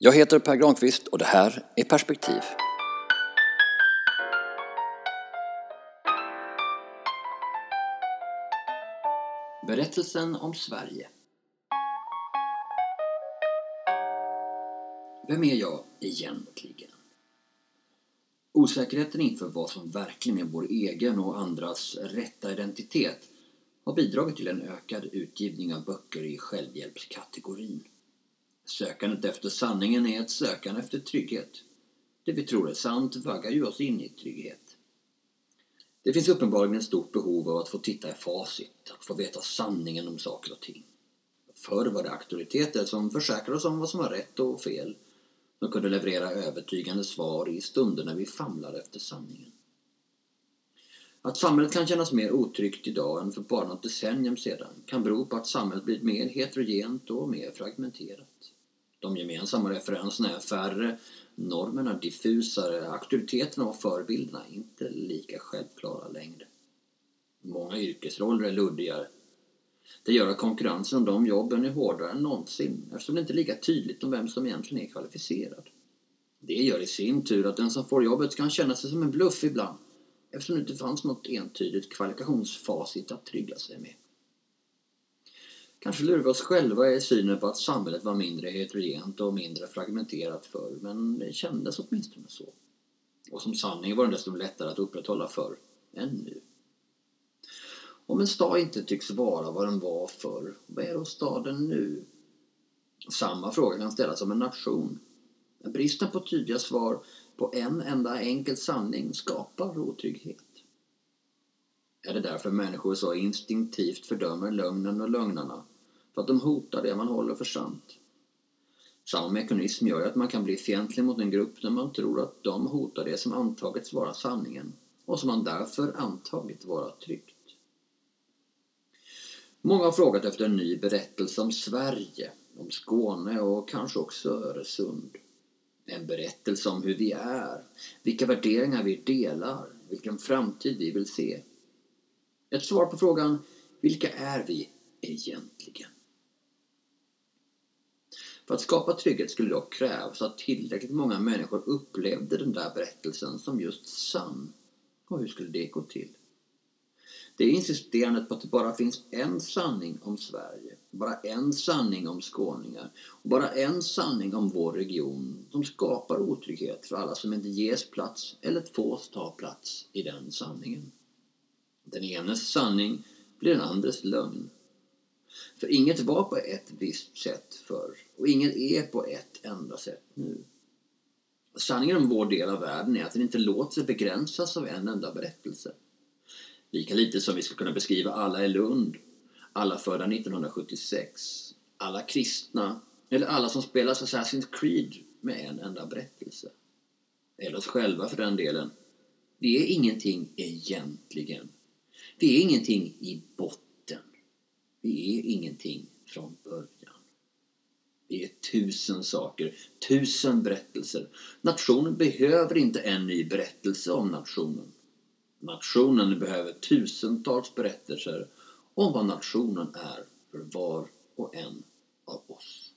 Jag heter Per Granqvist och det här är Perspektiv. Berättelsen om Sverige. Vem är jag egentligen? Osäkerheten inför vad som verkligen är vår egen och andras rätta identitet har bidragit till en ökad utgivning av böcker i självhjälpskategorin. Sökandet efter sanningen är ett sökande efter trygghet. Det vi tror är sant vaggar ju oss in i trygghet. Det finns uppenbarligen ett stort behov av att få titta i facit, att få veta sanningen om saker och ting. Förr var det auktoriteter som försäkrade oss om vad som var rätt och fel. De kunde leverera övertygande svar i stunder när vi famlade efter sanningen. Att samhället kan kännas mer otryggt idag än för bara något decennium sedan kan bero på att samhället blivit mer heterogent och mer fragmenterat. De gemensamma referenserna är färre, normerna diffusare, auktoriteterna och förebilderna inte lika självklara längre. Många yrkesroller är luddigare. Det gör att konkurrensen om de jobben är hårdare än någonsin eftersom det inte är lika tydligt om vem som egentligen är kvalificerad. Det gör i sin tur att den som får jobbet kan känna sig som en bluff ibland eftersom det inte fanns något entydigt kvalifikationsfacit att trygga sig med. Kanske lurar vi oss själva i synen på att samhället var mindre heterogent och mindre fragmenterat förr, men det kändes åtminstone så. Och som sanning var den desto lättare att upprätthålla förr än nu. Om en stad inte tycks vara vad den var förr, vad är då staden nu? Samma fråga kan ställas om en nation. Bristen på tydliga svar på en enda enkel sanning skapar otrygghet. Är det därför människor så instinktivt fördömer lögnen och lögnarna? För att de hotar det man håller för sant? Samma mekanism gör att man kan bli fientlig mot en grupp när man tror att de hotar det som antagits vara sanningen och som man därför antagit vara tryggt. Många har frågat efter en ny berättelse om Sverige, om Skåne och kanske också Öresund. En berättelse om hur vi är, vilka värderingar vi delar, vilken framtid vi vill se. Ett svar på frågan Vilka är vi egentligen? För att skapa trygghet skulle dock krävas att tillräckligt många människor upplevde den där berättelsen som just sann. Och hur skulle det gå till? Det är insisterandet på att det bara finns en sanning om Sverige, bara en sanning om skåningar och bara en sanning om vår region som skapar otrygghet för alla som inte ges plats eller fås ta plats i den sanningen. Den enes sanning blir den andres lögn. För inget var på ett visst sätt förr och inget är på ett enda sätt nu. Sanningen om vår del av världen är att den inte låter sig begränsas av en enda berättelse. Lika lite som vi ska kunna beskriva alla i Lund, alla födda 1976, alla kristna eller alla som spelar Assassin's Creed med en enda berättelse. Eller oss själva för den delen. Vi är ingenting egentligen. Vi är ingenting i botten. Vi är ingenting från början. Vi är tusen saker, tusen berättelser. Nationen behöver inte en ny berättelse om nationen. Nationen behöver tusentals berättelser om vad nationen är för var och en av oss.